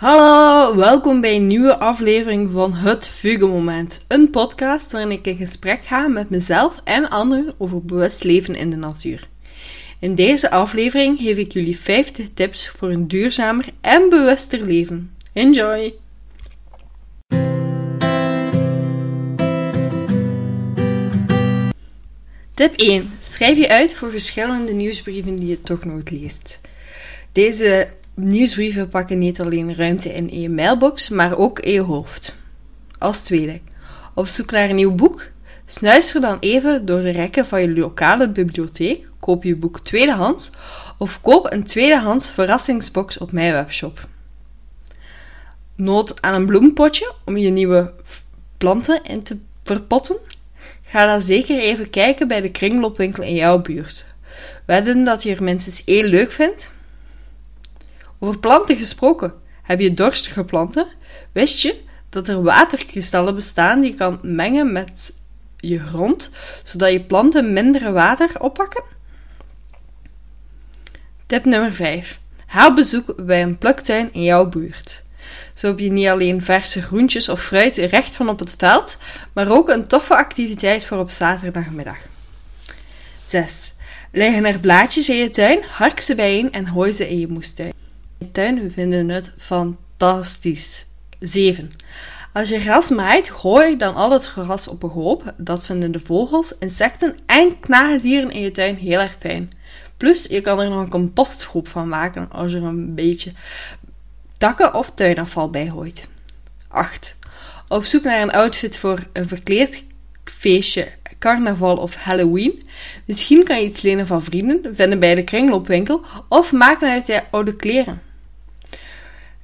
Hallo, welkom bij een nieuwe aflevering van Het Vugelmoment. Een podcast waarin ik in gesprek ga met mezelf en anderen over bewust leven in de natuur. In deze aflevering geef ik jullie 50 tips voor een duurzamer en bewuster leven. Enjoy! Tip 1. Schrijf je uit voor verschillende nieuwsbrieven die je toch nooit leest. Deze nieuwsbrieven pakken niet alleen ruimte in je mailbox, maar ook in je hoofd. Als tweede, op zoek naar een nieuw boek? Snuister dan even door de rekken van je lokale bibliotheek, koop je boek tweedehands of koop een tweedehands verrassingsbox op mijn webshop. Nood aan een bloempotje om je nieuwe planten in te verpotten? Ga dan zeker even kijken bij de kringloopwinkel in jouw buurt. Wedden dat je er minstens één leuk vindt? Over planten gesproken. Heb je dorstige planten? Wist je dat er waterkristallen bestaan die je kan mengen met je grond, zodat je planten minder water oppakken? Tip nummer 5. Haal bezoek bij een pluktuin in jouw buurt. Zo heb je niet alleen verse groentjes of fruit recht van op het veld, maar ook een toffe activiteit voor op zaterdagmiddag. 6. Leggen er blaadjes in je tuin, hark ze bijeen en hooi ze in je moestuin. Tuin vinden het fantastisch. 7. Als je gras maait, gooi dan al het gras op een hoop. Dat vinden de vogels, insecten en knaagdieren in je tuin heel erg fijn. Plus, je kan er nog een composthoop van maken als je er een beetje takken of tuinafval bij gooit. 8. Op zoek naar een outfit voor een verkleed feestje, carnaval of Halloween. Misschien kan je iets lenen van vrienden, vinden bij de kringloopwinkel of maken uit je oude kleren.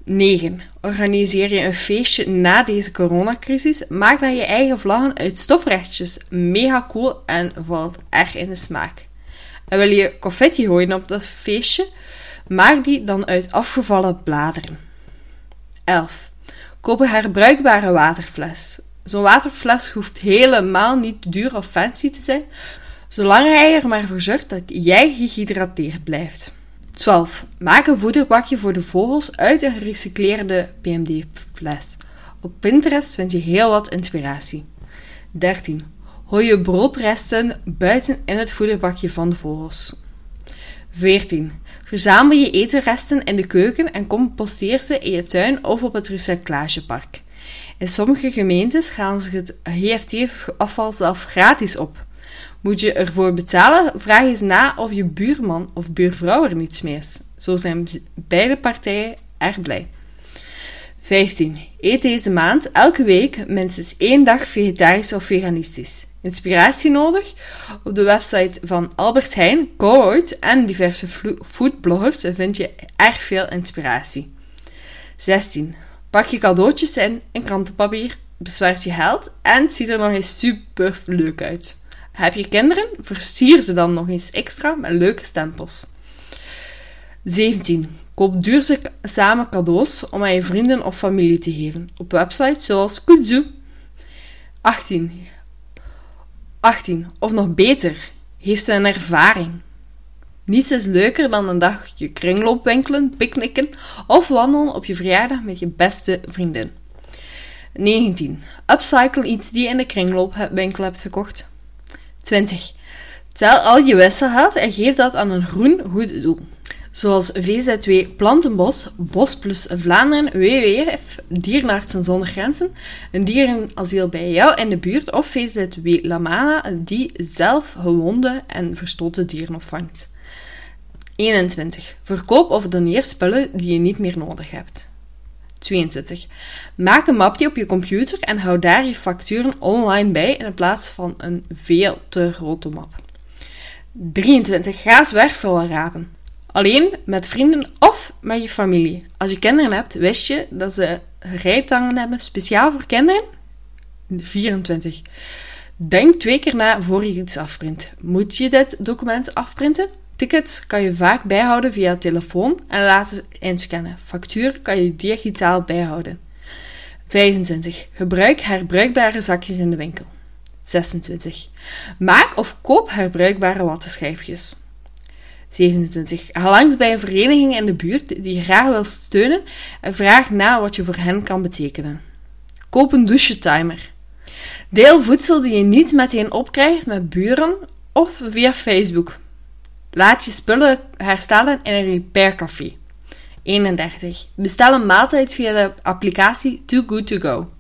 9. Organiseer je een feestje na deze coronacrisis. Maak dan je eigen vlaggen uit stofrechtjes. Mega cool en valt erg in de smaak. En wil je confetti gooien op dat feestje? Maak die dan uit afgevallen bladeren. 11. Koop een herbruikbare waterfles. Zo'n waterfles hoeft helemaal niet duur of fancy te zijn, zolang hij er maar voor zorgt dat jij gehydrateerd blijft. 12. Maak een voederbakje voor de vogels uit een gerecycleerde PMD-fles. Op Pinterest vind je heel wat inspiratie. 13. Gooi je broodresten buiten in het voederbakje van de vogels. 14. Verzamel je etenresten in de keuken en composteer ze in je tuin of op het recyclagepark. In sommige gemeentes gaan ze het GFT-afval zelf gratis op. Moet je ervoor betalen, vraag eens na of je buurman of buurvrouw er niets mee is. Zo zijn beide partijen erg blij. 15. Eet deze maand elke week minstens één dag vegetarisch of veganistisch. Inspiratie nodig? Op de website van Albert Heijn, Kooit en diverse foodbloggers vind je erg veel inspiratie. 16. Pak je cadeautjes in in krantenpapier, bespaart je geld en ziet er nog eens super leuk uit. Heb je kinderen? Versier ze dan nog eens extra met leuke stempels. 17. Koop duurzame cadeaus om aan je vrienden of familie te geven. Op websites zoals Kudzu. 18. 18. Of nog beter, heeft ze een ervaring. Niets is leuker dan een dagje kringloopwinkelen, picknicken of wandelen op je verjaardag met je beste vriendin. 19. Upcycle iets die je in de kringloopwinkel hebt gekocht. 20. Tel al je wisselgeld en geef dat aan een groen goed doel. Zoals VZW Plantenbos, Bos plus Vlaanderen, WWF, Dierenartsen zonder Grenzen, een dierenasiel bij jou in de buurt of VZW Lamana, die zelf gewonde en verstoten dieren opvangt. 21. Verkoop of doneer spullen die je niet meer nodig hebt. 22. Maak een mapje op je computer en hou daar je facturen online bij in plaats van een veel te grote map. 23. Ga zwerfvuil rapen. Alleen met vrienden of met je familie. Als je kinderen hebt, wist je dat ze rijtangen hebben speciaal voor kinderen? 24. Denk twee keer na voor je iets afprint. Moet je dit document afprinten? Tickets kan je vaak bijhouden via telefoon en laten inscannen. Factuur kan je digitaal bijhouden. 25. Gebruik herbruikbare zakjes in de winkel. 26. Maak of koop herbruikbare wattenschijfjes. 27. Ga langs bij een vereniging in de buurt die je graag wil steunen en vraag na wat je voor hen kan betekenen. Koop een douchetimer. Deel voedsel die je niet meteen opkrijgt met buren of via Facebook. Laat je spullen herstellen in een repaircafé. 31. Bestel een maaltijd via de applicatie Too Good To Go.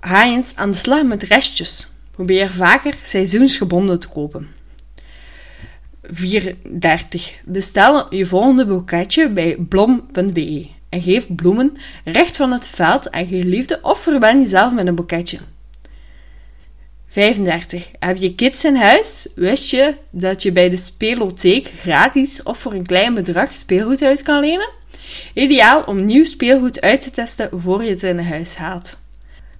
Ga eens aan de slag met restjes. Probeer vaker seizoensgebonden te kopen. 34. Bestel je volgende boeketje bij blom.be en geef bloemen recht van het veld aan je liefde of verben jezelf met een boeketje. 35. Heb je kids in huis? Wist je dat je bij de spelotheek gratis of voor een klein bedrag speelgoed uit kan lenen? Ideaal om nieuw speelgoed uit te testen voor je het in huis haalt.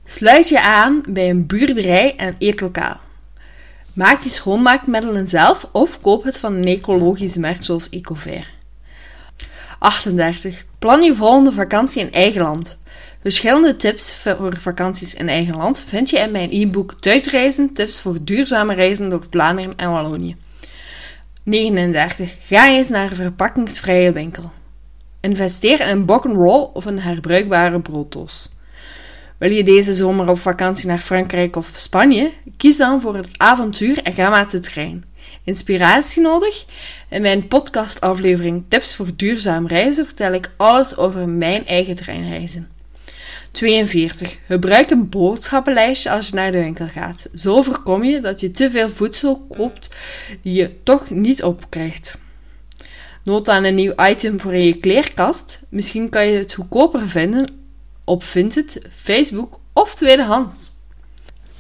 Sluit je aan bij een buurderij en eetlokaal. Maak je schoonmaakmiddelen zelf of koop het van een ecologisch merk zoals Ecofair. 38. Plan je volgende vakantie in eigen land. Verschillende tips voor vakanties in eigen land vind je in mijn e-book Thuisreizen, tips voor duurzame reizen door Vlaanderen en Wallonië. 39. Ga eens naar een verpakkingsvrije winkel. Investeer in een roll of een herbruikbare brooddoos. Wil je deze zomer op vakantie naar Frankrijk of Spanje? Kies dan voor het avontuur en ga met de trein. Inspiratie nodig? In mijn podcastaflevering Tips voor duurzaam reizen vertel ik alles over mijn eigen treinreizen. 42. Gebruik een boodschappenlijstje als je naar de winkel gaat. Zo voorkom je dat je te veel voedsel koopt die je toch niet opkrijgt. Nood aan een nieuw item voor in je kleerkast. Misschien kan je het goedkoper vinden op Vinted, Facebook of tweedehands.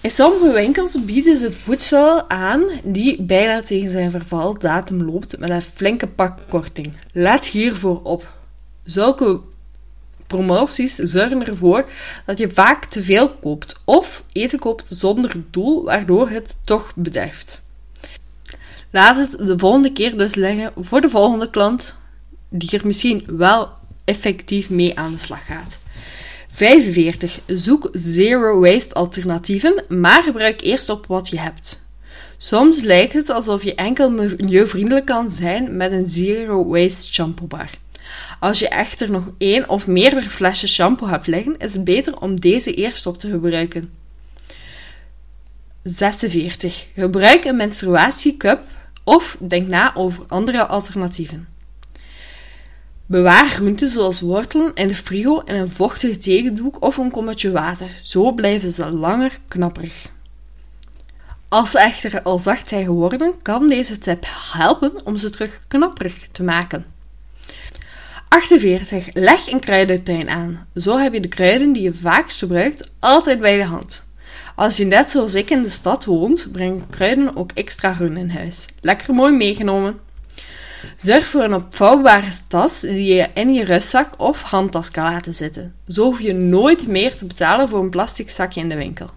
In sommige winkels bieden ze voedsel aan die bijna tegen zijn vervaldatum loopt met een flinke pakkorting. Let hiervoor op. Zulke promoties zorgen ervoor dat je vaak te veel koopt of eten koopt zonder doel, waardoor het toch bederft. Laat het de volgende keer dus leggen voor de volgende klant die er misschien wel effectief mee aan de slag gaat. 45. Zoek zero waste alternatieven, maar gebruik eerst op wat je hebt. Soms lijkt het alsof je enkel milieuvriendelijk kan zijn met een zero waste shampoo bar. Als je echter nog één of meerdere flesjes shampoo hebt liggen, is het beter om deze eerst op te gebruiken. 46. Gebruik een menstruatiecup of denk na over andere alternatieven. Bewaar groenten zoals wortelen in de frigo in een vochtig tegendoek of een kommetje water. Zo blijven ze langer knapperig. Als ze echter al zacht zijn geworden, kan deze tip helpen om ze terug knapperig te maken. 48. Leg een kruidentuin aan. Zo heb je de kruiden die je vaakst gebruikt altijd bij de hand. Als je net zoals ik in de stad woont, brengen kruiden ook extra groen in huis. Lekker mooi meegenomen. Zorg voor een opvouwbare tas die je in je rustzak of handtas kan laten zitten. Zo hoef je nooit meer te betalen voor een plastic zakje in de winkel.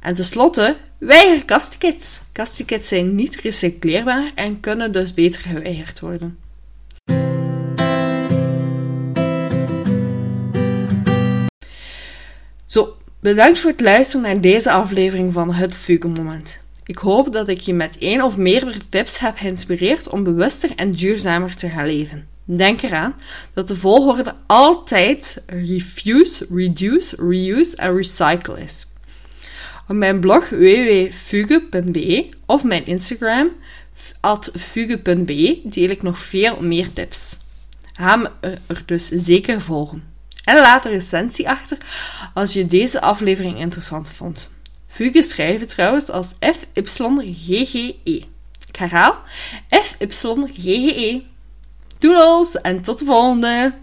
En tenslotte, weiger kasttickets. Kasttickets zijn niet recycleerbaar en kunnen dus beter geweigerd worden. Bedankt voor het luisteren naar deze aflevering van Het Fuke Moment. Ik hoop dat ik je met één of meerdere tips heb geïnspireerd om bewuster en duurzamer te gaan leven. Denk eraan dat de volgorde altijd refuse, reduce, reuse en recycle is. Op mijn blog www.fuge.be of mijn Instagram fuge.be deel ik nog veel meer tips. Ga me er dus zeker volgen. En laat een recensie achter als je deze aflevering interessant vond. Fuge schrijven trouwens als FYGGE. Ik herhaal, FYGGE. Doedels en tot de volgende!